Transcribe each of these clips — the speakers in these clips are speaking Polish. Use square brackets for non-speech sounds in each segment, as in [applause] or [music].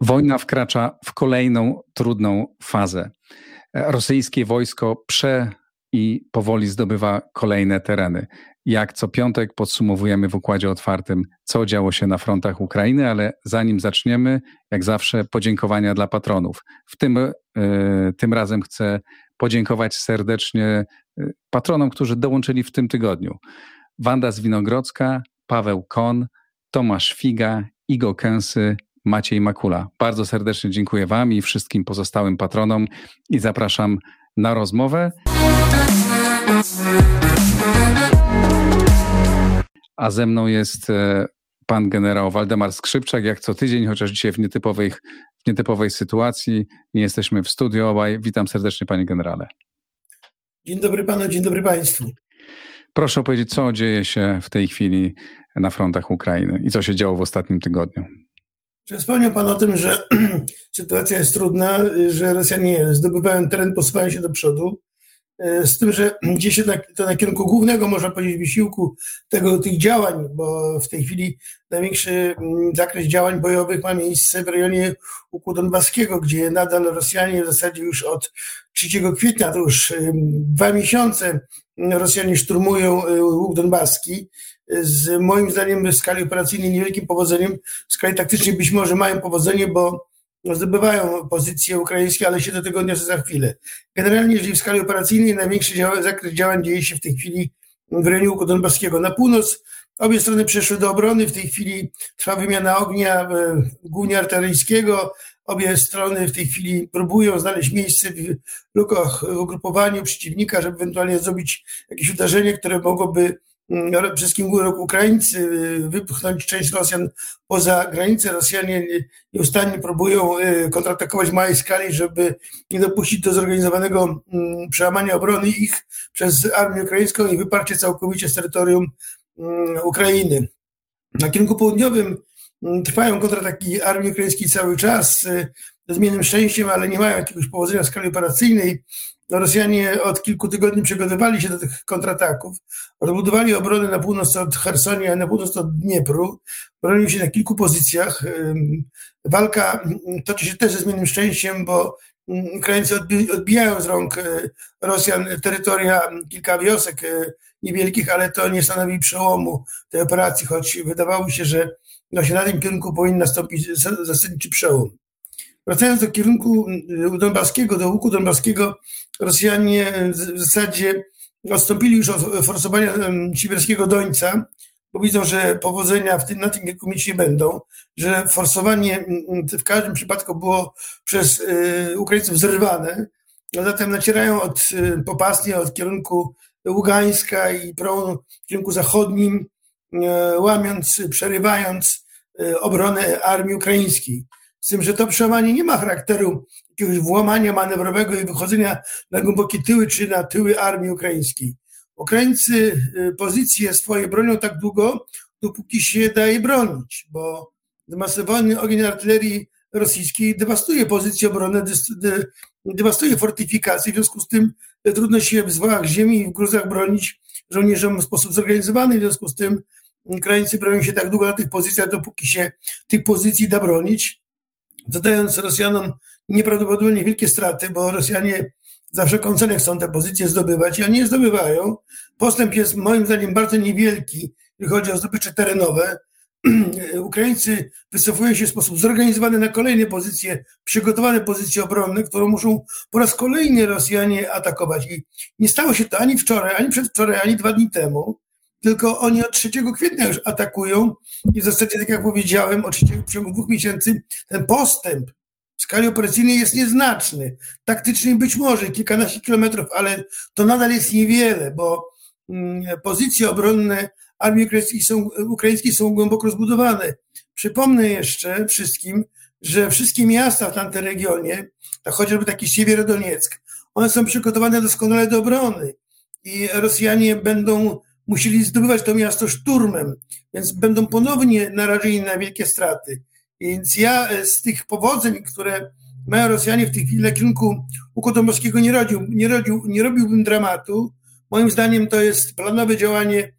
Wojna wkracza w kolejną trudną fazę. Rosyjskie wojsko prze i powoli zdobywa kolejne tereny. Jak co piątek podsumowujemy w układzie otwartym, co działo się na frontach Ukrainy, ale zanim zaczniemy, jak zawsze, podziękowania dla patronów. W tym, y, tym razem chcę podziękować serdecznie e, patronom, którzy dołączyli w tym tygodniu. Wanda Zwinogrodzka, Paweł Kon, Tomasz Figa, Igo Kęsy, Maciej Makula. Bardzo serdecznie dziękuję Wam i wszystkim pozostałym patronom i zapraszam na rozmowę. A ze mną jest e, pan generał Waldemar Skrzypczak, jak co tydzień, chociaż dzisiaj w nietypowej, w nietypowej sytuacji. Nie jesteśmy w studio obaj. Witam serdecznie, panie generale. Dzień dobry panu, dzień dobry państwu. Proszę opowiedzieć, co dzieje się w tej chwili na frontach Ukrainy i co się działo w ostatnim tygodniu. Wspomniał Pan o tym, że [clears throat] sytuacja jest trudna, że Rosjanie zdobywają teren, posuwają się do przodu, z tym, że gdzieś jednak to na kierunku głównego, można powiedzieć, wysiłku tego, tych działań, bo w tej chwili największy mm, zakres działań bojowych ma miejsce w rejonie Łuku Donbaskiego, gdzie nadal Rosjanie w zasadzie już od 3 kwietnia, to już dwa miesiące Rosjanie szturmują e, Łuk Donbaski z moim zdaniem w skali operacyjnej niewielkim powodzeniem. W skali taktycznej być może mają powodzenie, bo zdobywają pozycje ukraińskie, ale się do tego odniosę za chwilę. Generalnie, jeżeli w skali operacyjnej największy dział, zakres działań dzieje się w tej chwili w rejonie Łuku Donbaskiego. Na północ obie strony przeszły do obrony. W tej chwili trwa wymiana ognia e, głównie artyleryjskiego. Obie strony w tej chwili próbują znaleźć miejsce w lukach w ugrupowaniu przeciwnika, żeby ewentualnie zrobić jakieś uderzenie, które mogłoby przede wszystkim Ukraińcy y, wypchnąć część Rosjan poza granicę. Rosjanie nieustannie próbują y, kontratakować w małej skali, żeby nie dopuścić do zorganizowanego mm, przełamania obrony ich przez armię ukraińską i wyparcie całkowicie z terytorium mm, Ukrainy. Na kierunku południowym mm, trwają kontrataki armii ukraińskiej cały czas, y, ze zmiennym szczęściem, ale nie mają jakiegoś powodzenia w skali operacyjnej. No, Rosjanie od kilku tygodni przygotowywali się do tych kontrataków. Odbudowali obronę na północ od Hersonia, na północ od Dniepru. Bronił się na kilku pozycjach. Walka toczy się też ze zmiennym szczęściem, bo Ukraińcy odbijają z rąk e, Rosjan terytoria, kilka wiosek e, niewielkich, ale to nie stanowi przełomu tej operacji, choć wydawało się, że właśnie na tym kierunku powinien nastąpić zasadniczy przełom. Wracając do kierunku mm, Donbaskiego, do łuku Donbaskiego, Rosjanie w zasadzie odstąpili już od forsowania siberskiego Dońca, bo widzą, że powodzenia w tym, na tym kierunku mieć nie będą, że forsowanie w każdym przypadku było przez y, Ukraińców zrywane, a zatem nacierają od y, popasnie od kierunku Ługańska i prą w kierunku zachodnim, y, łamiąc, przerywając obronę armii ukraińskiej. Z tym, że to przełamanie nie ma charakteru jakiegoś włamania manewrowego i wychodzenia na głębokie tyły czy na tyły armii ukraińskiej. Ukraińcy y, pozycje swoje bronią tak długo, dopóki się daje bronić, bo masowany ogień artylerii rosyjskiej dewastuje pozycje obronne, dewastuje fortyfikacje, w związku z tym trudno się w zwałach ziemi i w gruzach bronić żołnierzom w sposób zorganizowany, w związku z tym Ukraińcy bronią się tak długo na tych pozycjach, dopóki się tych pozycji da bronić zadając Rosjanom nieprawdopodobnie wielkie straty, bo Rosjanie za wszelką cenę chcą te pozycje zdobywać i oni je zdobywają. Postęp jest moim zdaniem bardzo niewielki, jeżeli chodzi o zdobycze terenowe. [clears throat] Ukraińcy wycofują się w sposób zorganizowany na kolejne pozycje, przygotowane pozycje obronne, które muszą po raz kolejny Rosjanie atakować. I nie stało się to ani wczoraj, ani przedwczoraj, ani dwa dni temu tylko oni od 3 kwietnia już atakują i w zasadzie, tak jak powiedziałem, 3, w ciągu dwóch miesięcy ten postęp w skali operacyjnej jest nieznaczny. Taktycznie być może kilkanaście kilometrów, ale to nadal jest niewiele, bo mm, pozycje obronne armii ukraińskiej są, ukraińskiej są głęboko rozbudowane. Przypomnę jeszcze wszystkim, że wszystkie miasta w tamtym regionie, tak chociażby taki Siewierodonieck, one są przygotowane doskonale do obrony i Rosjanie będą musieli zdobywać to miasto szturmem, więc będą ponownie narażeni na wielkie straty. Więc ja z tych powodzeń, które mają Rosjanie w tej chwili na kierunku układu morskiego nie, rodził, nie, rodził, nie robiłbym dramatu. Moim zdaniem to jest planowe działanie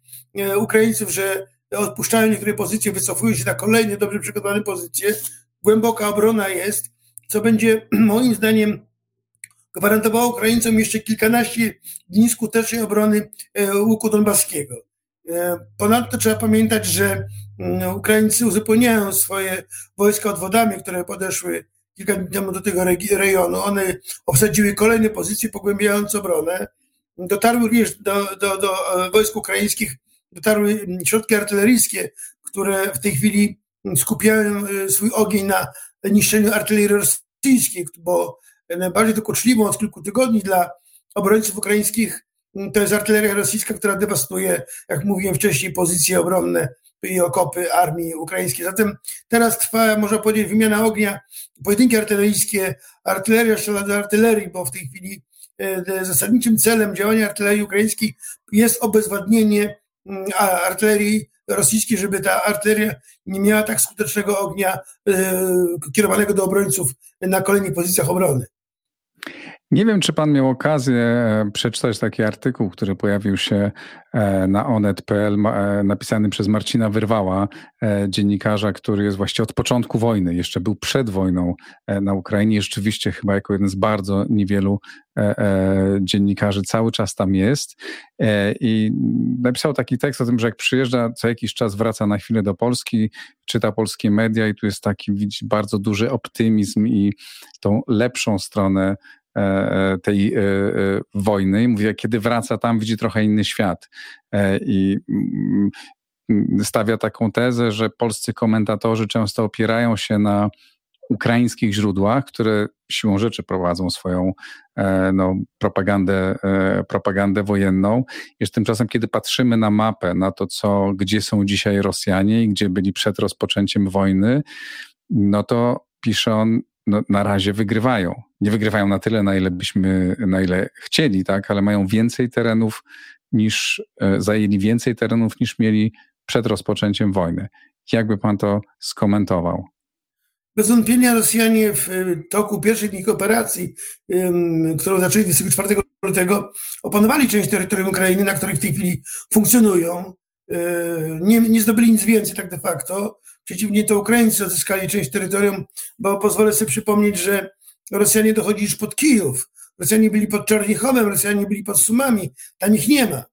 Ukraińców, że odpuszczają niektóre pozycje, wycofują się na kolejne dobrze przygotowane pozycje. Głęboka obrona jest, co będzie [clears throat] moim zdaniem gwarantowało Ukraińcom jeszcze kilkanaście dni skutecznej obrony e, łuku donbaskiego. E, ponadto trzeba pamiętać, że mm, Ukraińcy uzupełniają swoje wojska odwodami, które podeszły kilka dni temu do tego rejonu. One obsadziły kolejne pozycje, pogłębiając obronę. Dotarły również do, do, do e, wojsk ukraińskich, dotarły mm, środki artyleryjskie, które w tej chwili skupiają swój ogień na niszczeniu artylerii rosyjskiej, bo najbardziej dokuczliwą od kilku tygodni dla obrońców ukraińskich mm, to jest artyleria rosyjska, która dewastuje, jak mówiłem wcześniej, pozycje obronne i okopy armii ukraińskiej. Zatem teraz trwa, można powiedzieć, wymiana ognia, pojedynki artyleryjskie, artyleria strzela do artylerii, bo w tej chwili e, zasadniczym celem działania artylerii ukraińskiej jest obezwładnienie mm, artylerii rosyjskiej, żeby ta artyleria nie miała tak skutecznego ognia e, kierowanego do obrońców na kolejnych pozycjach obrony. Nie wiem, czy pan miał okazję e, przeczytać taki artykuł, który pojawił się e, na onet.pl, e, napisany przez Marcina Wyrwała, dziennikarza, który jest właściwie od początku wojny, jeszcze był przed wojną na Ukrainie, rzeczywiście chyba jako jeden z bardzo niewielu dziennikarzy cały czas tam jest. I napisał taki tekst o tym, że jak przyjeżdża, co jakiś czas wraca na chwilę do Polski, czyta polskie media i tu jest taki widzi bardzo duży optymizm i tą lepszą stronę tej e, wojny i mówi, kiedy wraca tam, widzi trochę inny świat. I mm, stawia taką tezę, że polscy komentatorzy często opierają się na ukraińskich źródłach, które siłą rzeczy prowadzą swoją no, propagandę, propagandę wojenną. Że tymczasem, kiedy patrzymy na mapę, na to, co, gdzie są dzisiaj Rosjanie i gdzie byli przed rozpoczęciem wojny, no to pisze on, no, na razie wygrywają. Nie wygrywają na tyle, na ile byśmy, na ile chcieli, tak, ale mają więcej terenów niż, e, zajęli więcej terenów niż mieli przed rozpoczęciem wojny. Jakby pan to skomentował? Bez wątpienia Rosjanie w toku pierwszych dni operacji, którą zaczęli 24 lutego, opanowali część terytorium Ukrainy, na której w tej chwili funkcjonują. E, nie, nie zdobyli nic więcej tak de facto. Przeciwnie, to Ukraińcy odzyskali część terytorium, bo pozwolę sobie przypomnieć, że Rosjanie dochodzi już pod Kijów. Rosjanie byli pod Czarnichowem, Rosjanie byli pod Sumami, tam ich nie ma.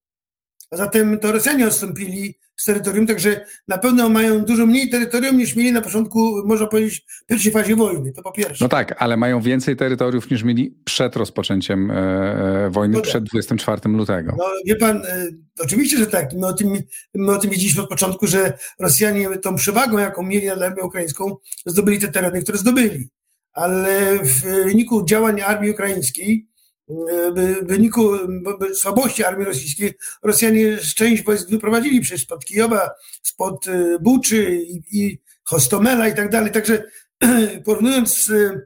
A zatem to Rosjanie odstąpili z terytorium, także na pewno mają dużo mniej terytorium niż mieli na początku, można powiedzieć, w pierwszej fazie wojny, to po pierwsze. No tak, ale mają więcej terytoriów niż mieli przed rozpoczęciem e, e wojny, no tak. przed 24 lutego. No wie pan, e, oczywiście, że tak. My o, tym, my o tym wiedzieliśmy od początku, że Rosjanie tą przewagą, jaką mieli nad armią ukraińską, zdobyli te tereny, które zdobyli. Ale w wyniku działań armii ukraińskiej w wyniku słabości armii rosyjskiej Rosjanie część wojsk wyprowadzili przecież spod Kijowa, spod e, Buczy i, i Hostomela i tak dalej. Także [clears throat] porównując e,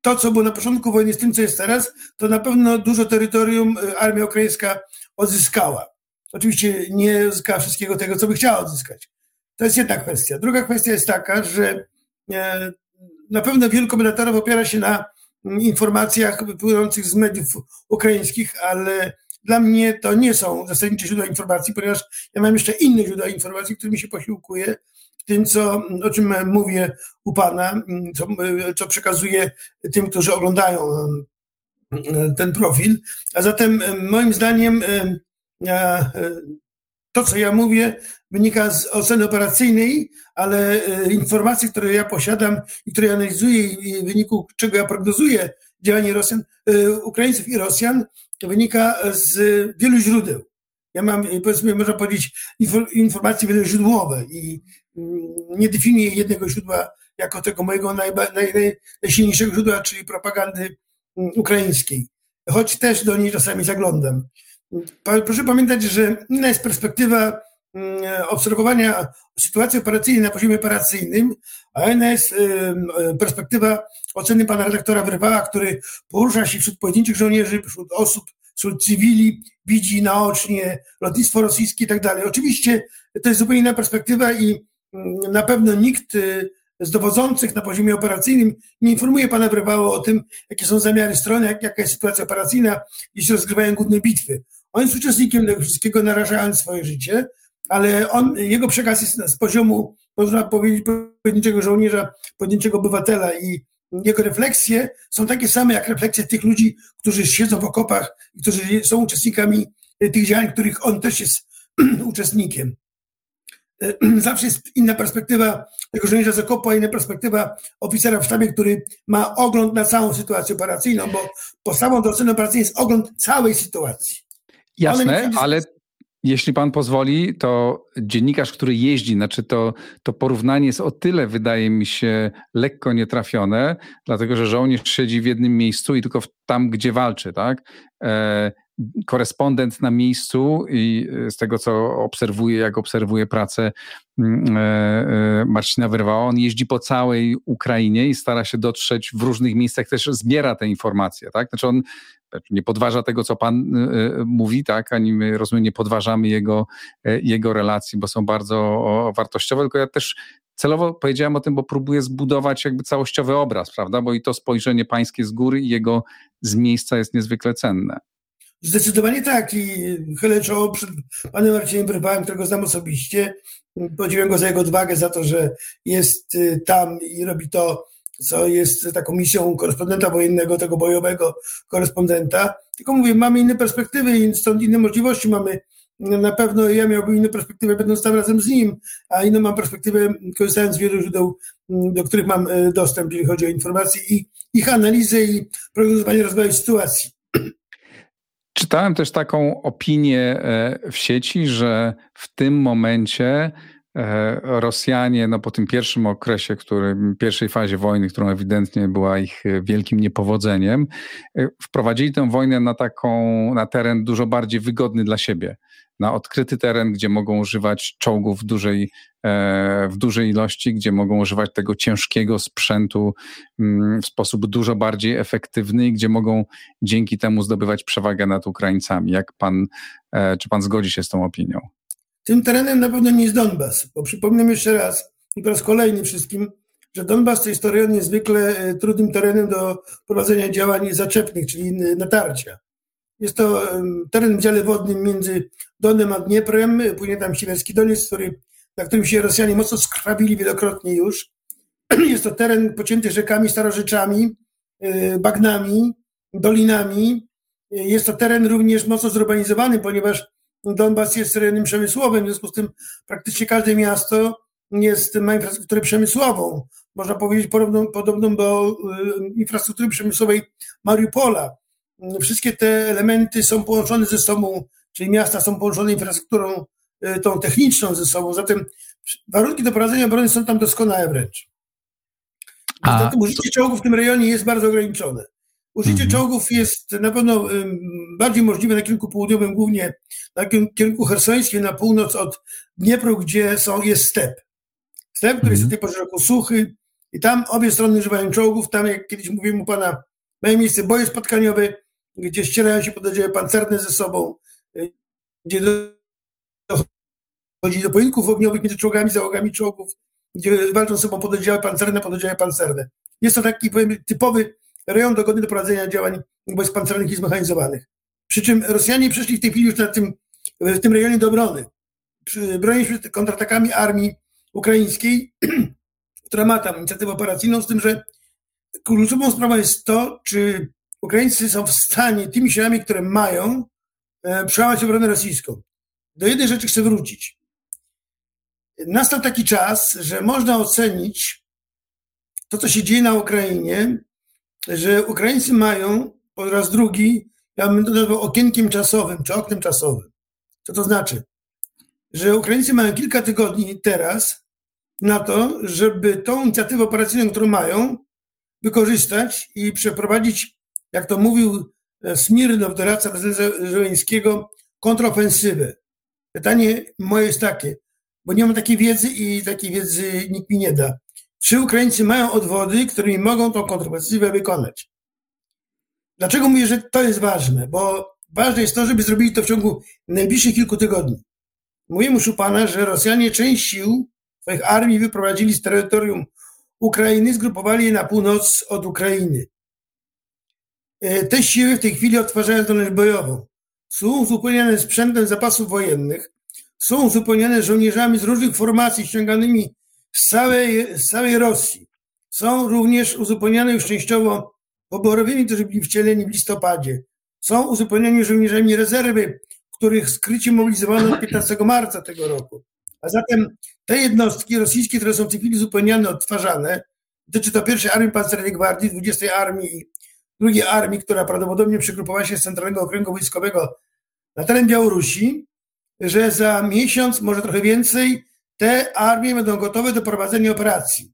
to, co było na początku wojny z tym, co jest teraz, to na pewno dużo terytorium e, armia ukraińska odzyskała. Oczywiście nie odzyskała wszystkiego tego, co by chciała odzyskać. To jest jedna kwestia. Druga kwestia jest taka, że na pewno wielu komentatorów opiera się na informacjach wypływających z mediów ukraińskich, ale dla mnie to nie są zasadnicze źródła informacji, ponieważ ja mam jeszcze inne źródła informacji, którymi się posiłkuję, w tym, co, o czym mówię u Pana, co, co przekazuję tym, którzy oglądają ten profil. A zatem moim zdaniem to, co ja mówię, wynika z oceny operacyjnej, ale e, informacje, które ja posiadam i które analizuję i w wyniku czego ja prognozuję działanie Rosjan, e, Ukraińców i Rosjan, wynika z wielu źródeł. Ja mam, powiedzmy, można powiedzieć, informacje wieloźródłowe i mm, nie definiuję jednego źródła jako tego mojego najba, naj, najsilniejszego źródła, czyli propagandy mm, ukraińskiej. Choć też do niej czasami zaglądam. Proszę pamiętać, że inna jest perspektywa mm, obserwowania sytuacji operacyjnej na poziomie operacyjnym, a inna jest perspektywa oceny pana redaktora Wyrwała, który porusza się wśród pojedynczych żołnierzy, wśród osób, wśród cywili, widzi naocznie lotnictwo rosyjskie i tak dalej. Oczywiście to jest zupełnie inna perspektywa i mm, na pewno nikt y, z dowodzących na poziomie operacyjnym nie informuje pana Brewało o tym, jakie są zamiary strony, jak, jaka jest sytuacja operacyjna, jeśli rozgrywają główne bitwy. On jest uczestnikiem tego wszystkiego, narażając swoje życie, ale on, jego przekaz jest z poziomu, można powiedzieć, pojedynczego żołnierza, pojedynczego obywatela i jego refleksje są takie same jak refleksje tych ludzi, którzy siedzą w okopach i którzy są uczestnikami tych działań, których on też jest [clears throat] uczestnikiem. [clears throat] Zawsze jest inna perspektywa tego żołnierza z okopu, a inna perspektywa oficera w sztabie, który ma ogląd na całą sytuację operacyjną, bo podstawą do oceny operacyjnej jest ogląd całej sytuacji. Jasne, ale jeśli pan pozwoli, to dziennikarz, który jeździ, znaczy to, to porównanie jest o tyle, wydaje mi się, lekko nietrafione, dlatego że żołnierz siedzi w jednym miejscu i tylko tam, gdzie walczy, tak? E, korespondent na miejscu i z tego, co obserwuję, jak obserwuję pracę mm, e, e, Marcina Wyrwała, on jeździ po całej Ukrainie i stara się dotrzeć w różnych miejscach, też zbiera te informacje, tak? Znaczy on nie podważa tego, co pan y, y, mówi, tak, ani my, rozumiem, nie podważamy jego, y, jego relacji, bo są bardzo wartościowe, tylko ja też celowo powiedziałem o tym, bo próbuję zbudować jakby całościowy obraz, prawda, bo i to spojrzenie pańskie z góry i jego z miejsca jest niezwykle cenne. Zdecydowanie tak i chylę czoło przed panem Marcinem Brybałem, którego znam osobiście. Podziwiam go za jego odwagę, za to, że jest tam i robi to co jest taką misją korespondenta wojennego, tego bojowego korespondenta. Tylko mówię, mamy inne perspektywy i stąd inne możliwości mamy. Na pewno ja miałbym inne perspektywy, będąc tam razem z nim, a inną mam perspektywę, korzystając z wielu źródeł, do których mam e, dostęp, jeżeli chodzi o informacje i ich analizę i prognozowanie rozwoju sytuacji. Czytałem też taką opinię e, w sieci, że w tym momencie Rosjanie, no po tym pierwszym okresie, który, pierwszej fazie wojny, którą ewidentnie była ich e, wielkim niepowodzeniem, e, wprowadzili tę wojnę na taką, na teren dużo bardziej wygodny dla siebie. Na odkryty teren, gdzie mogą używać czołgów w dużej, w dużej ilości, gdzie mogą używać tego ciężkiego sprzętu mm, w sposób dużo bardziej efektywny, gdzie mogą dzięki temu zdobywać przewagę nad Ukraińcami. Jak pan, czy pan zgodzi się z tą opinią? Tym terenem na pewno nie jest Donbas, bo przypomnę jeszcze raz i po raz kolejny wszystkim, że Donbas to jest teren niezwykle e, trudnym terenem do prowadzenia działań zaczepnych, czyli natarcia. Jest to teren w dziale wodnym między Donem a Dnieprem, płynie tam Siwerski Doniec, który, na którym się Rosjanie mocno skrawili wielokrotnie już. [clears throat] Jest to teren pocięty rzekami, starorzeczami, e, bagnami, dolinami. E, jest to teren również mocno zurbanizowany, ponieważ Donbas jest rejonem przemysłowym, w związku z tym praktycznie każde miasto jest, ma infrastrukturę przemysłową. Można powiedzieć podobną, podobną do y, infrastruktury przemysłowej Mariupola. Wszystkie te elementy są połączone ze sobą, czyli miasta są połączone infrastrukturą y, tą techniczną ze sobą, zatem warunki do prowadzenia obrony są tam doskonałe wręcz. Zatem użycie czołgów w tym rejonie jest bardzo ograniczone. Użycie mhm. czołgów jest na pewno bardziej możliwe na kierunku południowym, głównie na kierunku hersońskim, na północ od Dniepru, gdzie są, jest step. Step, który jest w tej porze roku suchy i tam obie strony używają czołgów. Tam, jak kiedyś mówiłem u pana, mają miejsce boje spotkaniowe, gdzie ścierają się podejrzewa pancerne ze sobą, y, gdzie dochodzi do pojedynków ogniowych między czołgami, załogami czołgów, gdzie walczą ze sobą podejrzewa pancerne, podejrzewa pancerne. Jest to taki, powiem, typowy rejon dogodny do prowadzenia działań wojsk pancernych i zmechanizowanych. Przy czym Rosjanie przeszli w tej chwili już na tym, w tym rejonie do obrony. Bronią się kontratakami armii ukraińskiej, [clears throat] która ma tam inicjatywę operacyjną, z tym, że kluczową sprawą jest to, czy Ukraińcy są w stanie tymi siłami, które mają, e, przełamać obronę rosyjską. Do jednej rzeczy chcę wrócić. Nastał taki czas, że można ocenić to, co się dzieje na Ukrainie, że Ukraińcy mają po raz drugi, ja bym to nazwał okienkiem czasowym, czy oknem czasowym. Co to znaczy? Że Ukraińcy mają kilka tygodni teraz na to, żeby tą inicjatywę operacyjną, którą mają, wykorzystać i przeprowadzić, jak to mówił e, Smirnow, doradca prezydenta Żeleńskiego, kontrofensywę. Pytanie moje jest takie, bo nie mam takiej wiedzy i takiej wiedzy nikt mi nie da. Czy Ukraińcy mają odwody, którymi mogą tą kontrofensywę wykonać? Dlaczego mówię, że to jest ważne? Bo ważne jest to, żeby zrobili to w ciągu najbliższych kilku tygodni. Mówię muszę pana, że Rosjanie część sił swoich armii wyprowadzili z terytorium Ukrainy, zgrupowali je na północ od Ukrainy. E, te siły w tej chwili odtwarzają zdolność bojową. Są uzupełniane sprzętem zapasów wojennych, są uzupełniane żołnierzami z różnych formacji ściąganymi z całej, z całej Rosji. Są również uzupełniane już częściowo poborowymi, którzy byli wcieleni w listopadzie. Są uzupełniani żołnierzami rezerwy, których skrycie mobilizowano 15 marca tego roku. A zatem te jednostki rosyjskie, które są w tej chwili uzupełniane, odtwarzane, dotyczy to pierwszej Armii Pancernej Gwardii, 20 Armii i drugiej Armii, która prawdopodobnie przygrupowała się z Centralnego Okręgu Wojskowego na teren Białorusi, że za miesiąc, może trochę więcej, te armie będą gotowe do prowadzenia operacji.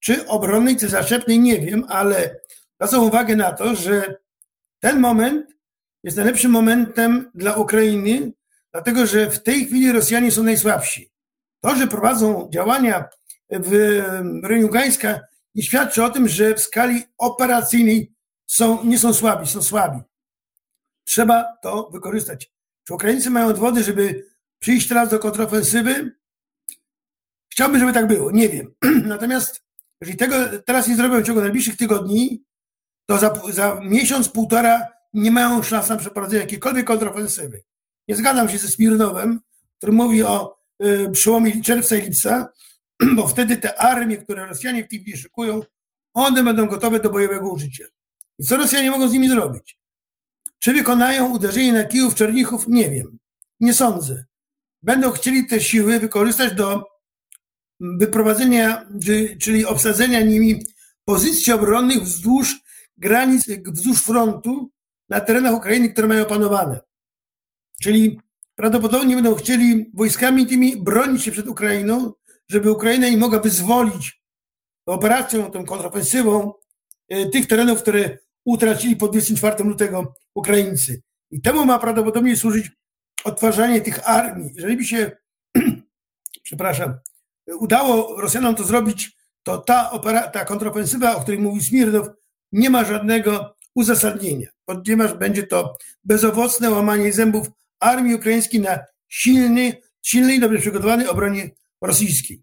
Czy obronnej, czy zaszczepnej, nie wiem, ale zwracam uwagę na to, że ten moment jest najlepszym momentem dla Ukrainy, dlatego że w tej chwili Rosjanie są najsłabsi. To, że prowadzą działania w rejonie Ługańska, nie świadczy o tym, że w skali operacyjnej są, nie są słabi, są słabi. Trzeba to wykorzystać. Czy Ukraińcy mają odwody, żeby przyjść teraz do kontrofensywy? Chciałbym, żeby tak było, nie wiem. [clears throat] Natomiast jeżeli tego teraz nie zrobią w ciągu najbliższych tygodni, to za, za miesiąc, półtora nie mają szans na przeprowadzenie jakiejkolwiek kontrofensywy. Nie zgadzam się ze Smirnowem, który mówi o y, przełomie czerwca i lipca, [clears throat] bo wtedy te armie, które Rosjanie w chwili szykują, one będą gotowe do bojowego użycia. I co Rosjanie mogą z nimi zrobić? Czy wykonają uderzenie na Kijów, Czernichów? Nie wiem. Nie sądzę. Będą chcieli te siły wykorzystać do wyprowadzenia, czyli obsadzenia nimi pozycji obronnych wzdłuż granic, wzdłuż frontu na terenach Ukrainy, które mają opanowane. Czyli prawdopodobnie będą chcieli wojskami tymi bronić się przed Ukrainą, żeby Ukraina nie mogła wyzwolić operacją, tą kontrofensywą e, tych terenów, które utracili po 24 lutego Ukraińcy. I temu ma prawdopodobnie służyć odtwarzanie tych armii. Jeżeli by się, [clears throat] przepraszam, udało Rosjanom to zrobić, to ta, opera, ta kontrofensywa, o której mówił Smirnow, nie ma żadnego uzasadnienia, ponieważ będzie to bezowocne łamanie zębów armii ukraińskiej na silny, silnej dobrze przygotowanej obronie rosyjskiej.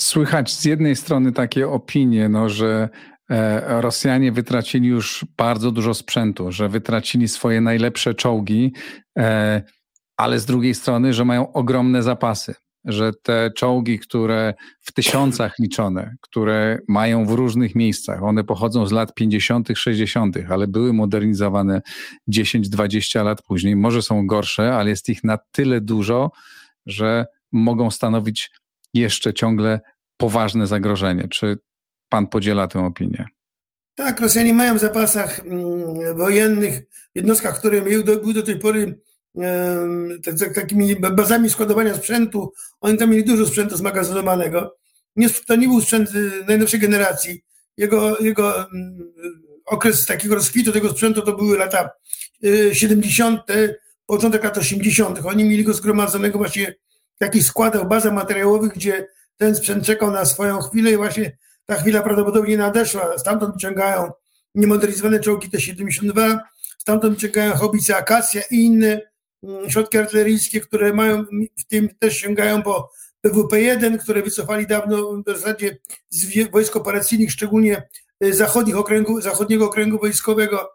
Słychać z jednej strony takie opinie, no, że E, Rosjanie wytracili już bardzo dużo sprzętu, że wytracili swoje najlepsze czołgi, e, ale z drugiej strony, że mają ogromne zapasy, że te czołgi, które w tysiącach [laughs] liczone, które mają w różnych miejscach, one pochodzą z lat 50., 60., ale były modernizowane 10-20 lat później, może są gorsze, ale jest ich na tyle dużo, że mogą stanowić jeszcze ciągle poważne zagrożenie. Czy pan podziela tę opinię. Tak, Rosjanie mają w zapasach mm, wojennych, jednostkach, które były do, były do tej pory tak, tak, takimi bazami składowania sprzętu. Oni tam mieli dużo sprzętu zmagazynowanego. Nie, to nie był sprzęt y, najnowszej generacji. Jego, jego mm, okres takiego rozkwitu tego sprzętu to były lata 70., y, początek lat 80. Oni mieli go zgromadzonego właśnie w jakichś składach, bazach materiałowych, gdzie ten sprzęt czekał na swoją chwilę i właśnie ta chwila prawdopodobnie nadeszła. Stamtąd wyciągają niemodernizowane czołgi T-72, stamtąd wyciągają hobice Akacja i inne środki artyleryjskie, które mają, w tym też sięgają po PWP-1, które wycofali dawno w zasadzie z wojsk operacyjnych, szczególnie y, zachodnich okręgu, zachodniego okręgu wojskowego.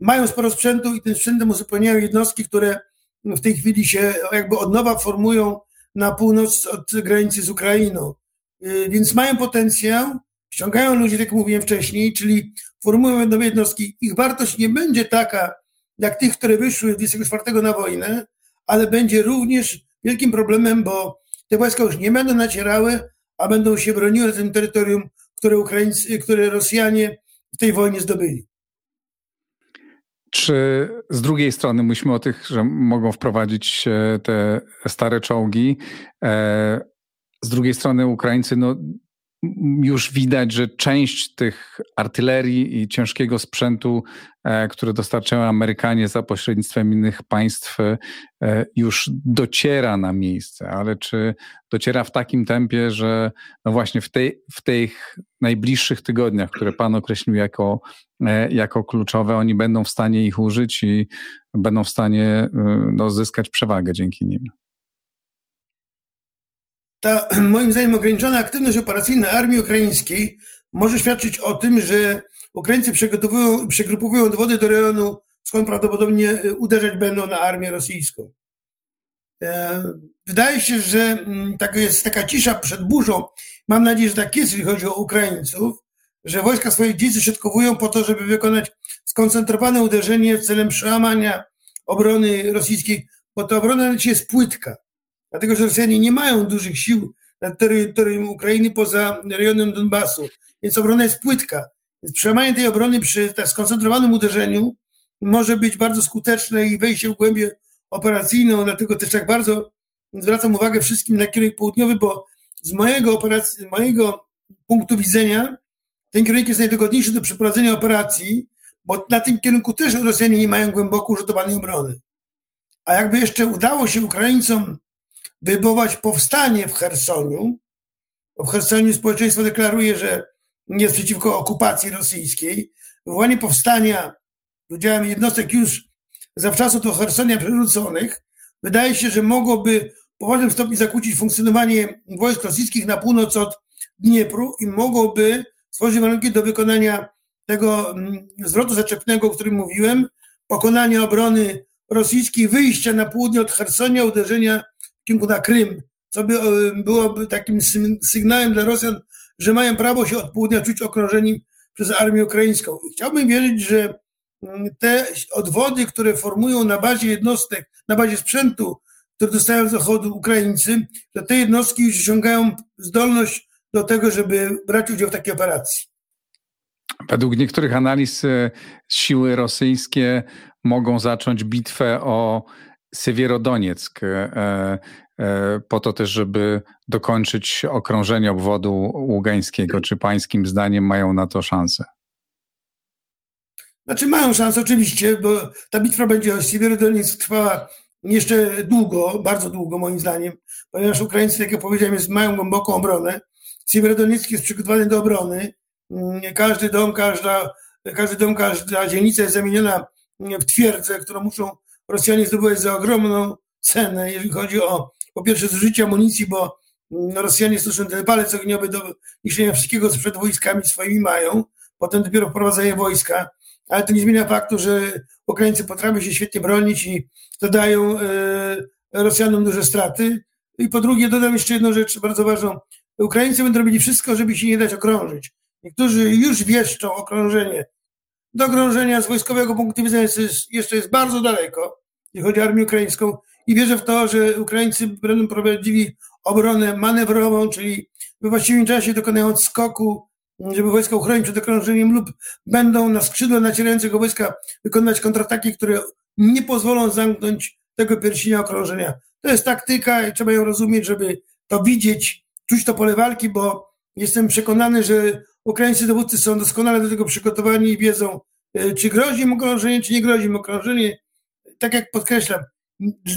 Mają sporo sprzętu i tym sprzętem uzupełniają jednostki, które w tej chwili się jakby od nowa formują na północ od granicy z Ukrainą. Y, więc mają potencjał, ściągają ludzi, tak jak mówiłem wcześniej, czyli formują nowe jednostki. Ich wartość nie będzie taka, jak tych, które wyszły 24 na wojnę, ale będzie również wielkim problemem, bo te wojska już nie będą nacierały, a będą się broniły na tym terytorium, które, Ukraińcy, które Rosjanie w tej wojnie zdobyli. Czy z drugiej strony myślimy o tych, że mogą wprowadzić te stare czołgi, e, z drugiej strony Ukraińcy, no, już widać, że część tych artylerii i ciężkiego sprzętu, które dostarczają Amerykanie za pośrednictwem innych państw, e, już dociera na miejsce, ale czy dociera w takim tempie, że no właśnie w, tej, w tych najbliższych tygodniach, które Pan określił jako, e, jako kluczowe, oni będą w stanie ich użyć i będą w stanie no, zyskać przewagę dzięki nim? ta [clears throat] moim zdaniem ograniczona aktywność operacyjna armii ukraińskiej może świadczyć o tym, że Ukraińcy przygotowują, przygrupowują dowody do rejonu, skąd prawdopodobnie e, uderzać będą na armię rosyjską. E, wydaje się, że mm, tak jest taka cisza przed burzą. Mam nadzieję, że tak jest, jeśli chodzi o Ukraińców, że wojska swoje dzieci środkowują po to, żeby wykonać skoncentrowane uderzenie celem przełamania obrony rosyjskiej, bo ta obrona jest płytka. Dlatego, że Rosjanie nie mają dużych sił na terytorium Ukrainy poza rejonem Donbasu, więc obrona jest płytka. Więc przełamanie tej obrony przy tak skoncentrowanym uderzeniu może być bardzo skuteczne i wejście w głębię operacyjną, dlatego też tak bardzo zwracam uwagę wszystkim na kierunek południowy, bo z mojego, operacji, mojego punktu widzenia ten kierunek jest najdogodniejszy do przeprowadzenia operacji, bo na tym kierunku też Rosjanie nie mają głęboko użytowanej obrony. A jakby jeszcze udało się Ukraińcom wywołać powstanie w Chersoniu, bo w Chersoniu społeczeństwo deklaruje, że nie przeciwko okupacji rosyjskiej, wywołanie powstania udziałem jednostek już zawczasu do Hersonia przywróconych, wydaje się, że mogłoby w poważnym stopniu zakłócić funkcjonowanie wojsk rosyjskich na północ od Dniepru i mogłoby stworzyć warunki do wykonania tego mm, zwrotu zaczepnego, o którym mówiłem, pokonania obrony rosyjskiej, wyjścia na południe od Hersonia, uderzenia w kierunku na Krym, co by e, byłoby takim sygnałem dla Rosjan, że mają prawo się od południa czuć okrążeni przez armię ukraińską. Chciałbym wierzyć, że mm, te odwody, które formują na bazie jednostek, na bazie sprzętu, który dostają z zachodu Ukraińcy, że te jednostki już osiągają zdolność do tego, żeby brać udział w takiej operacji. Według niektórych analiz e, siły rosyjskie mogą zacząć bitwę o Sywierodonieck, e, e, po to też, żeby dokończyć okrążenie obwodu ługańskiego. Czy pańskim zdaniem mają na to szansę? Znaczy mają szansę oczywiście, bo ta bitwa będzie o Sywierodonieck trwała jeszcze długo, bardzo długo moim zdaniem, ponieważ Ukraińcy, jak ja powiedziałem, mają głęboką obronę. Sywierodonieck jest przygotowany do obrony. Mm, każdy dom, każda, każdy dom, każda dzielnica jest zamieniona w twierdzę, którą muszą Rosjanie zdobywać za ogromną cenę, jeżeli chodzi o po pierwsze zużycie amunicji, bo mm, Rosjanie stosują ten palec ogniowy do niszczenia wszystkiego, co przed wojskami swoimi mają, potem dopiero wprowadzenie wojska, ale to nie zmienia faktu, że Ukraińcy potrafią się świetnie bronić i dodają e, Rosjanom duże straty. I po drugie dodam jeszcze jedną rzecz bardzo ważną. Ukraińcy będą robili wszystko, żeby się nie dać okrążyć. Niektórzy już wieszczą okrążenie. Do okrążenia z wojskowego punktu widzenia jest, jeszcze jest bardzo daleko, jeśli chodzi o armię ukraińską i wierzę w to, że Ukraińcy będą prowadzili obronę manewrową, czyli we właściwym czasie dokonają odskoku, żeby wojska uchronić przed okrążeniem lub będą na skrzydła nacierającego wojska wykonywać kontrataki, które nie pozwolą zamknąć tego pierścienia okrążenia. To jest taktyka i trzeba ją rozumieć, żeby to widzieć, czuć to pole walki, bo jestem przekonany, że ukraińscy dowódcy są doskonale do tego przygotowani i wiedzą, e, czy grozi im okrążenie, czy nie grozi im okrążenie. Tak jak podkreślam,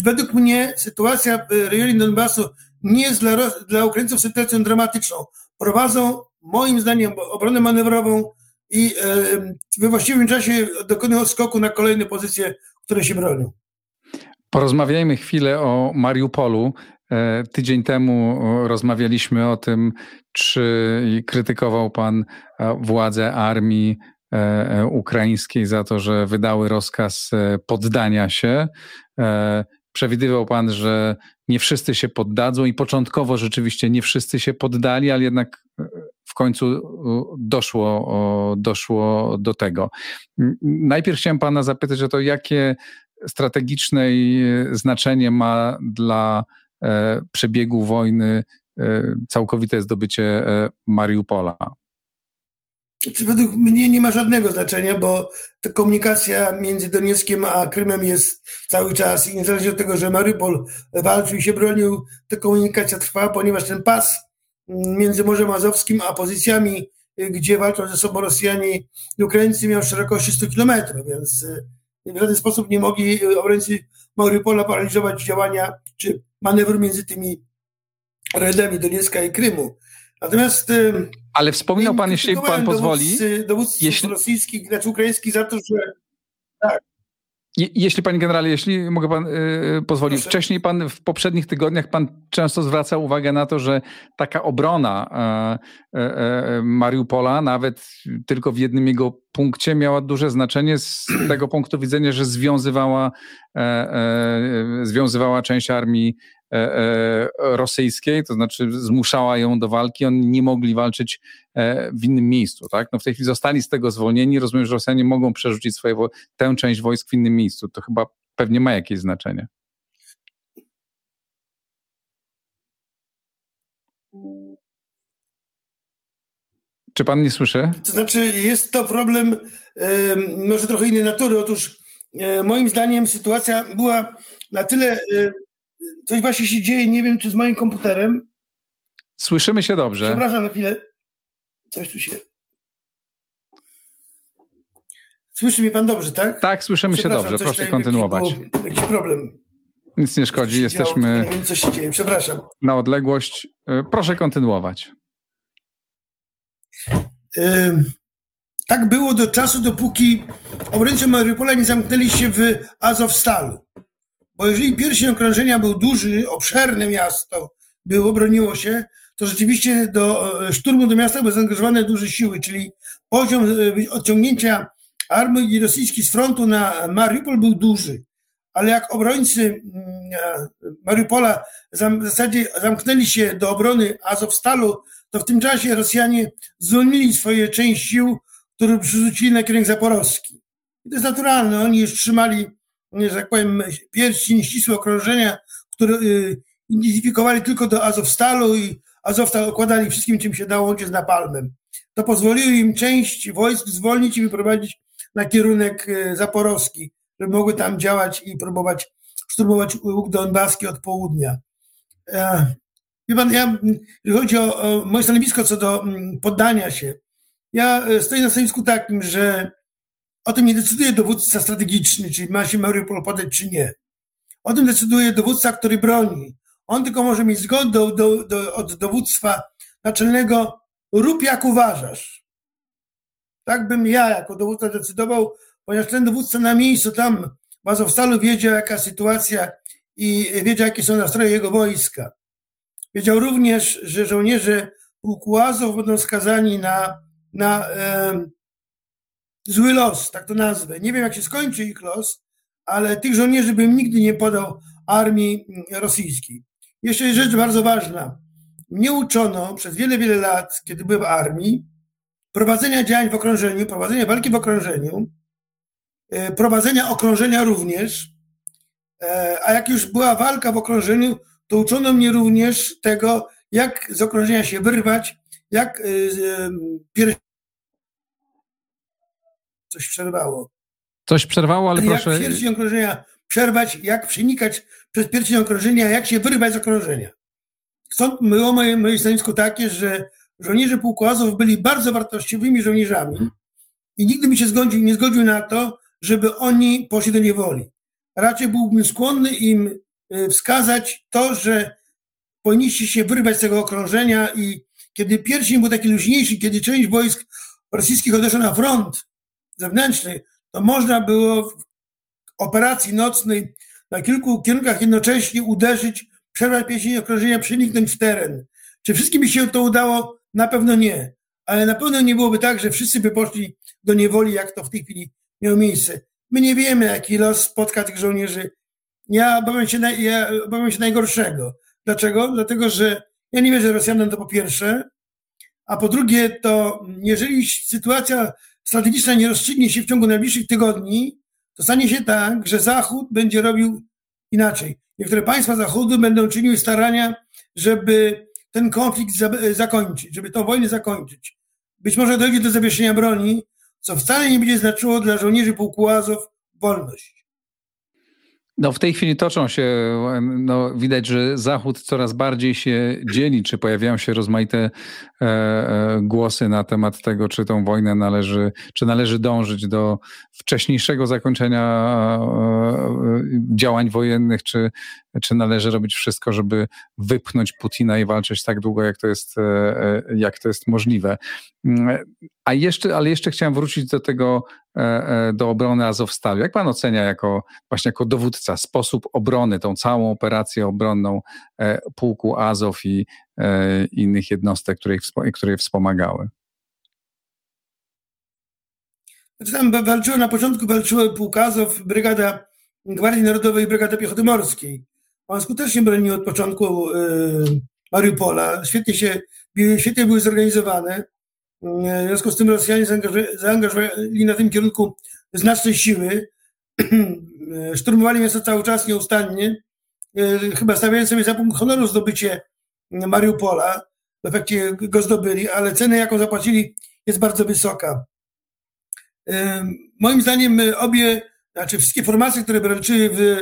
według mnie sytuacja w rejonie Donbasu nie jest dla, dla Ukraińców sytuacją dramatyczną. Prowadzą, moim zdaniem, obronę manewrową i e, we właściwym czasie dokonują skoku na kolejne pozycje, które się bronią. Porozmawiajmy chwilę o Mariupolu. E, tydzień temu rozmawialiśmy o tym, czy krytykował pan władze armii e, ukraińskiej za to, że wydały rozkaz poddania się. Przewidywał pan, że nie wszyscy się poddadzą i początkowo rzeczywiście nie wszyscy się poddali, ale jednak e, w końcu e, doszło, doszło do tego. Najpierw chciałem pana zapytać o to, jakie strategiczne znaczenie ma dla e, przebiegu wojny całkowite zdobycie Mariupola. Czy według mnie nie ma żadnego znaczenia, bo ta komunikacja między Donieckiem a Krymem jest cały czas i niezależnie od tego, że Mariupol walczył i się bronił, ta komunikacja trwa, ponieważ ten pas między Morzem Azowskim a pozycjami, gdzie walczą ze sobą Rosjanie i Ukraińcy miał szerokości 100 kilometrów, więc w żaden sposób nie mogli obrońcy Mariupola paraliżować działania czy manewru między tymi rejonami Doniecka i Krymu. Natomiast ale wspominał Pan, jeśli Pan pozwoli. Dowódcy, jeśli... rosyjskich, znaczy ukraińskich za to, że tak. jeśli panie generale, jeśli mogę pan yy, pozwolić, Proszę. wcześniej pan w poprzednich tygodniach pan często zwraca uwagę na to, że taka obrona yy, yy, Mariupola, nawet tylko w jednym jego punkcie, miała duże znaczenie z [clears throat] tego punktu widzenia, że związywała, związywała część armii E, e, rosyjskiej, to znaczy zmuszała ją do walki, oni nie mogli walczyć e, w innym miejscu. Tak? No w tej chwili zostali z tego zwolnieni, rozumiem, że Rosjanie mogą przerzucić swoje, tę część wojsk w innym miejscu. To chyba pewnie ma jakieś znaczenie. Czy pan nie słyszy? To znaczy, jest to problem może trochę innej natury. Otóż moim zdaniem sytuacja była na tyle coś właśnie się dzieje, nie wiem czy z moim komputerem. Słyszymy się dobrze. Przepraszam na chwilę. Coś tu się... Słyszy mnie pan dobrze, tak? Tak, słyszymy się dobrze. Proszę kontynuować. Jakiś, jakiś problem. Nic nie szkodzi, jesteśmy się dzieje. Przepraszam. na odległość. Y, proszę kontynuować. tak było do czasu, dopóki obrońcy Mariupola nie zamknęli się w Azowstalu. Bo jeżeli pierścień okrążenia był duży, obszerne miasto, było, broniło się, to rzeczywiście do e, szturmu do miasta były zaangażowane duże siły, czyli poziom e, odciągnięcia armii rosyjskiej z frontu na Mariupol był duży. Ale jak obrońcy mm, e, Mariupola w zasadzie zamknęli się do obrony Azowstalu, to w tym czasie Rosjanie zwolnili swoje część sił, które przerzucili na kierunek zaporowski. I to jest naturalne. Oni już trzymali że tak powiem, pierścień ścisłe okrążenia, które y, identyfikowali tylko do Azowstalu i Azowstal okładali wszystkim, czym się dało, łącznie z napalmem. To pozwoliło im część wojsk zwolnić i wyprowadzić na kierunek y, zaporowski, żeby mogły tam działać i próbować szturmować łuk donbaski od południa. E, wie pan, ja, jeżeli chodzi o, o moje stanowisko co do mm, poddania się, ja e, stoję na stanowisku takim, że o tym nie decyduje dowódca strategiczny, czyli ma się Mariupol podać czy nie. O tym decyduje dowódca, który broni. On tylko może mieć zgodę do, do, od dowództwa naczelnego rób jak uważasz. Tak bym ja jako dowódca decydował, ponieważ ten dowódca na miejscu tam w Azowstalu wiedział jaka sytuacja i wiedział jakie są nastroje jego wojska. Wiedział również, że żołnierze pułku Azow będą skazani na, na zły los, tak to nazwę. Nie wiem, jak się skończy ich los, ale tych żołnierzy bym nigdy nie podał armii rosyjskiej. Jeszcze rzecz bardzo ważna. Mnie uczono przez wiele, wiele lat, kiedy byłem w armii, prowadzenia działań w okrążeniu, prowadzenia walki w okrążeniu, e, prowadzenia okrążenia również, e, a jak już była walka w okrążeniu, to uczono mnie również tego, jak z okrążenia się wyrwać, jak e, coś przerwało. Coś przerwało, ale jak proszę... Jak pierścień okrążenia przerwać, jak przenikać przez pierścień okrążenia, jak się wyrwać z okrążenia. Stąd było moje, moje stanowisko takie, że żołnierze pułku Azów byli bardzo wartościowymi żołnierzami i nigdy mi się zgodził, nie zgodził na to, żeby oni poszli do niewoli. Raczej byłbym skłonny im e, wskazać to, że powinniście się wyrwać z tego okrążenia i kiedy pierścień był taki luźniejszy, kiedy część wojsk rosyjskich odeszła na front, zewnętrznej, to można było w operacji nocnej na kilku kierunkach jednocześnie uderzyć, przerwać pieśń okrążenia, przeniknąć w teren. Czy wszystkim by się to udało? Na pewno nie. Ale na pewno nie byłoby tak, że wszyscy by poszli do niewoli, jak to w tej chwili miało miejsce. My nie wiemy, jaki los spotka tych żołnierzy. Ja obawiam się, ja obawiam się najgorszego. Dlaczego? Dlatego, że ja nie wierzę Rosjanom to po pierwsze, a po drugie to jeżeli sytuacja strategiczna nie rozstrzygnie się w ciągu najbliższych tygodni, to stanie się tak, że Zachód będzie robił inaczej. Niektóre państwa Zachodu będą czyniły starania, żeby ten konflikt zakończyć, żeby tę wojnę zakończyć. Być może dojdzie do zawieszenia broni, co wcale nie będzie znaczyło dla żołnierzy pułku Azow wolność. No w tej chwili toczą się, no widać, że Zachód coraz bardziej się dzieli, czy pojawiają się rozmaite głosy na temat tego, czy tą wojnę należy, czy należy dążyć do wcześniejszego zakończenia e, działań wojennych, czy, czy należy robić wszystko, żeby wypchnąć Putina i walczyć tak długo, jak to jest, jak to jest możliwe. A jeszcze, ale jeszcze chciałem wrócić do tego do obrony Azowstalu. Jak pan ocenia jako właśnie jako dowódca sposób obrony, tą całą operację obronną pułku Azow i innych jednostek, które, które wspomagały? Znaczy tam walczyło, na początku walczyły pułk Azow, brygada Gwardii Narodowej i Brygada Piechoty Morskiej. On skutecznie bronił od początku Mariupola. Świetnie się, świetnie były zorganizowane. W związku z tym Rosjanie zaangażowali na tym kierunku znaczne siły. [clears throat] Szturmowali miasto cały czas nieustannie. Chyba stawiając sobie za punkt honoru zdobycie Mariupola. W efekcie go zdobyli, ale cenę, jaką zapłacili, jest bardzo wysoka. Moim zdaniem obie, znaczy wszystkie formacje, które walczyły w,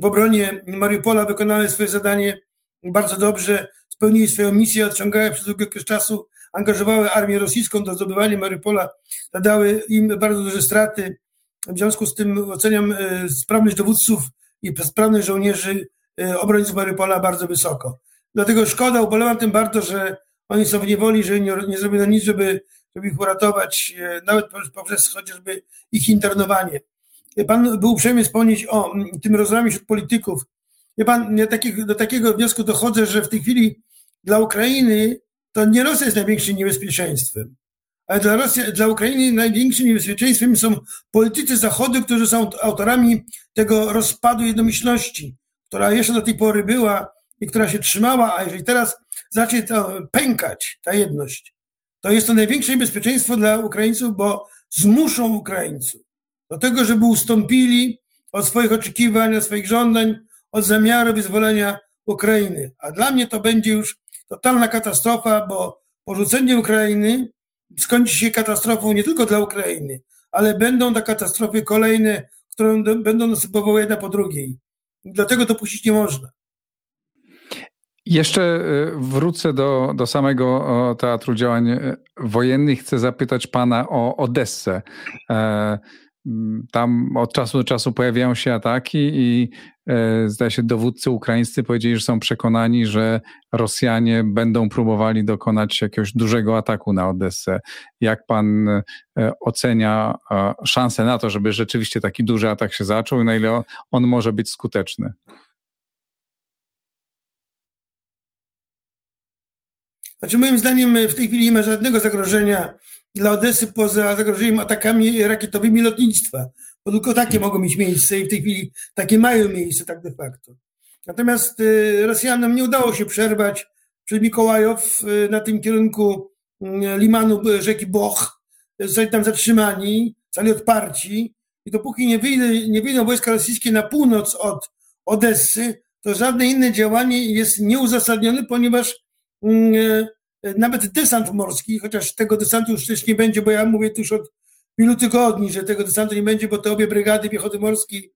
w obronie Mariupola, wykonały swoje zadanie bardzo dobrze, spełnili swoją misję, odciągały przez długi okres czasu, angażowały armię rosyjską do zdobywania Mariupola, zadały im bardzo duże straty. W związku z tym oceniam e, sprawność dowódców i sprawność żołnierzy e, obrońców Mariupola bardzo wysoko. Dlatego szkoda, ubolewam tym bardzo, że oni są w niewoli, że nie, nie zrobiono nic, żeby, żeby ich uratować, e, nawet poprzez chociażby ich internowanie. Pan był uprzejmy wspomnieć o tym rozłamie wśród polityków, Wie pan, ja takich, do takiego wniosku dochodzę, że w tej chwili dla Ukrainy to nie Rosja jest największym niebezpieczeństwem, ale dla, Rosji, dla Ukrainy największym niebezpieczeństwem są politycy Zachodu, którzy są autorami tego rozpadu jednomyślności, która jeszcze do tej pory była i która się trzymała, a jeżeli teraz zacznie to pękać, ta jedność, to jest to największe niebezpieczeństwo dla Ukraińców, bo zmuszą Ukraińców do tego, żeby ustąpili od swoich oczekiwań, od swoich żądań, od zamiaru wyzwolenia Ukrainy. A dla mnie to będzie już totalna katastrofa, bo porzucenie Ukrainy skończy się katastrofą nie tylko dla Ukrainy, ale będą to katastrofy kolejne, które będą następowały jedna po drugiej. Dlatego to puścić nie można. Jeszcze y, wrócę do, do samego Teatru Działań Wojennych. Chcę zapytać pana o Odessę. E, tam od czasu do czasu pojawiają się ataki i e, zdaje się dowódcy ukraińscy powiedzieli, że są przekonani, że Rosjanie będą próbowali dokonać jakiegoś dużego ataku na Odessę. Jak pan e, ocenia e, szanse na to, żeby rzeczywiście taki duży atak się zaczął i na ile on może być skuteczny? Znaczy moim zdaniem w tej chwili nie ma żadnego zagrożenia dla Odesy poza zagrożeniem atakami rakietowymi lotnictwa, bo tylko takie mogą mieć miejsce i w tej chwili takie mają miejsce tak de facto. Natomiast y, Rosjanom nie udało się przerwać przez Mikołajow y, na tym kierunku y, limanu rzeki Boch. Zostali tam zatrzymani, zostali odparci i dopóki nie, wyjdą, nie wyjdą wojska rosyjskie na północ od Odessy, to żadne inne działanie jest nieuzasadnione, ponieważ mm, nawet desant morski, chociaż tego desantu już też nie będzie, bo ja mówię już od wielu tygodni, że tego desantu nie będzie, bo te obie brygady piechoty morskiej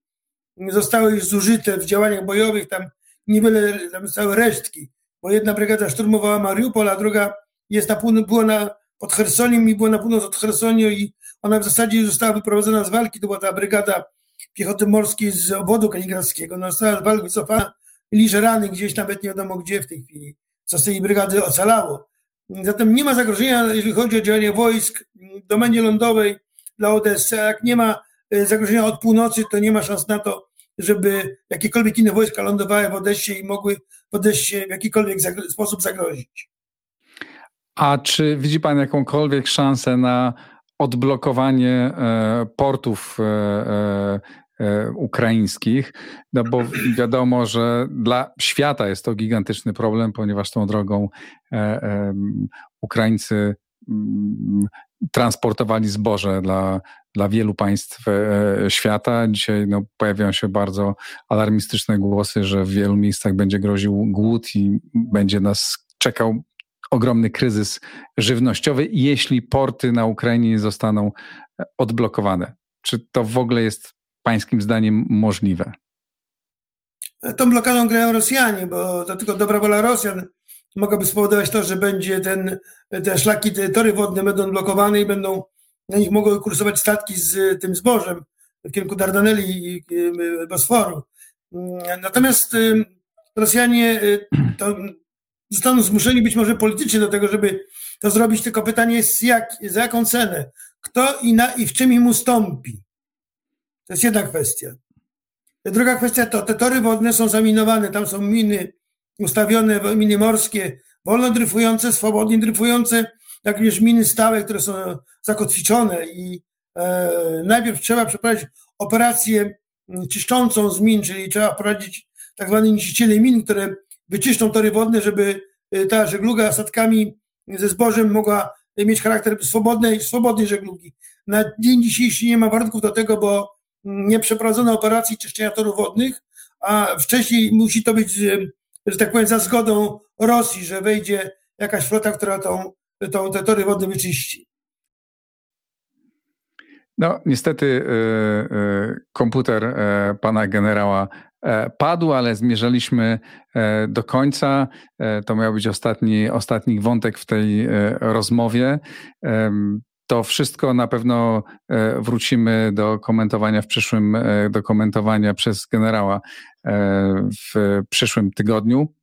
zostały już zużyte w działaniach bojowych, tam niewiele, tam zostały resztki, bo jedna brygada szturmowała Mariupol, a druga jest na północ, była na, pod Chersoniem i była na północ od Chersoniu i ona w zasadzie została wyprowadzona z walki, to była ta brygada piechoty morskiej z obwodu kaliningradzkiego, ona została z walki wycofana, liże rany gdzieś, nawet nie wiadomo gdzie w tej chwili, co z tej brygady ocalało. Zatem nie ma zagrożenia, jeżeli chodzi o działanie wojsk w domenie lądowej dla Odessy. A jak nie ma e, zagrożenia od północy, to nie ma szans na to, żeby jakiekolwiek inne wojska lądowały w Odessie i mogły w Odessie w jakikolwiek sposób zagrozić. A czy widzi Pan jakąkolwiek szansę na odblokowanie e, portów E, ukraińskich, no bo wiadomo, że dla świata jest to gigantyczny problem, ponieważ tą drogą e, Ukraińcy mm, transportowali zboże dla, dla wielu państw e, świata. Dzisiaj no, pojawiają się bardzo alarmistyczne głosy, że w wielu miejscach będzie groził głód i będzie nas czekał ogromny kryzys żywnościowy, jeśli porty na Ukrainie nie zostaną odblokowane. Czy to w ogóle jest pańskim zdaniem możliwe? Tą blokadą grają Rosjanie, bo to tylko dobra wola Rosjan mogłaby spowodować to, że będzie ten, te szlaki, te tory wodne będą blokowane i będą na nich mogły kursować statki z tym zbożem w kierunku Dardaneli i Bosforu. Natomiast y, Rosjanie y, zostaną zmuszeni być może politycznie do tego, żeby to zrobić, tylko pytanie jest jak, za jaką cenę. kto i, na, i w czym im ustąpi. To jest jedna kwestia. Druga kwestia to te tory wodne są zaminowane, tam są miny ustawione, miny morskie, wolno dryfujące, swobodnie dryfujące, jak również miny stałe, które są zakotwiczone i e, najpierw trzeba przeprowadzić operację mm, czyszczącą z min, czyli trzeba prowadzić tak zwane niszczyciele min, które wyczyszczą tory wodne, żeby e, ta żegluga statkami ze zbożem mogła mieć charakter swobodnej, swobodnej żeglugi. Na dzień dzisiejszy nie ma warunków do tego, bo nie przeprowadzono operacji czyszczenia torów wodnych, a wcześniej musi to być, że tak powiem, za zgodą Rosji, że wejdzie jakaś flota, która tą, tą, te tory wodne wyczyści. No, niestety y, y, komputer pana generała padł, ale zmierzaliśmy do końca. To miał być ostatni, ostatni wątek w tej rozmowie. To wszystko na pewno wrócimy do komentowania w przyszłym, do komentowania przez generała w przyszłym tygodniu.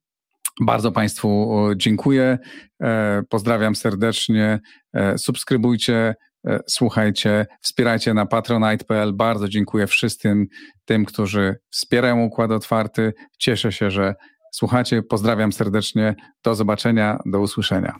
Bardzo Państwu dziękuję. Pozdrawiam serdecznie. Subskrybujcie E, słuchajcie, wspierajcie na patronite.pl. Bardzo dziękuję wszystkim tym, którzy wspierają Układ Otwarty. Cieszę się, że słuchacie. Pozdrawiam serdecznie. Do zobaczenia, do usłyszenia.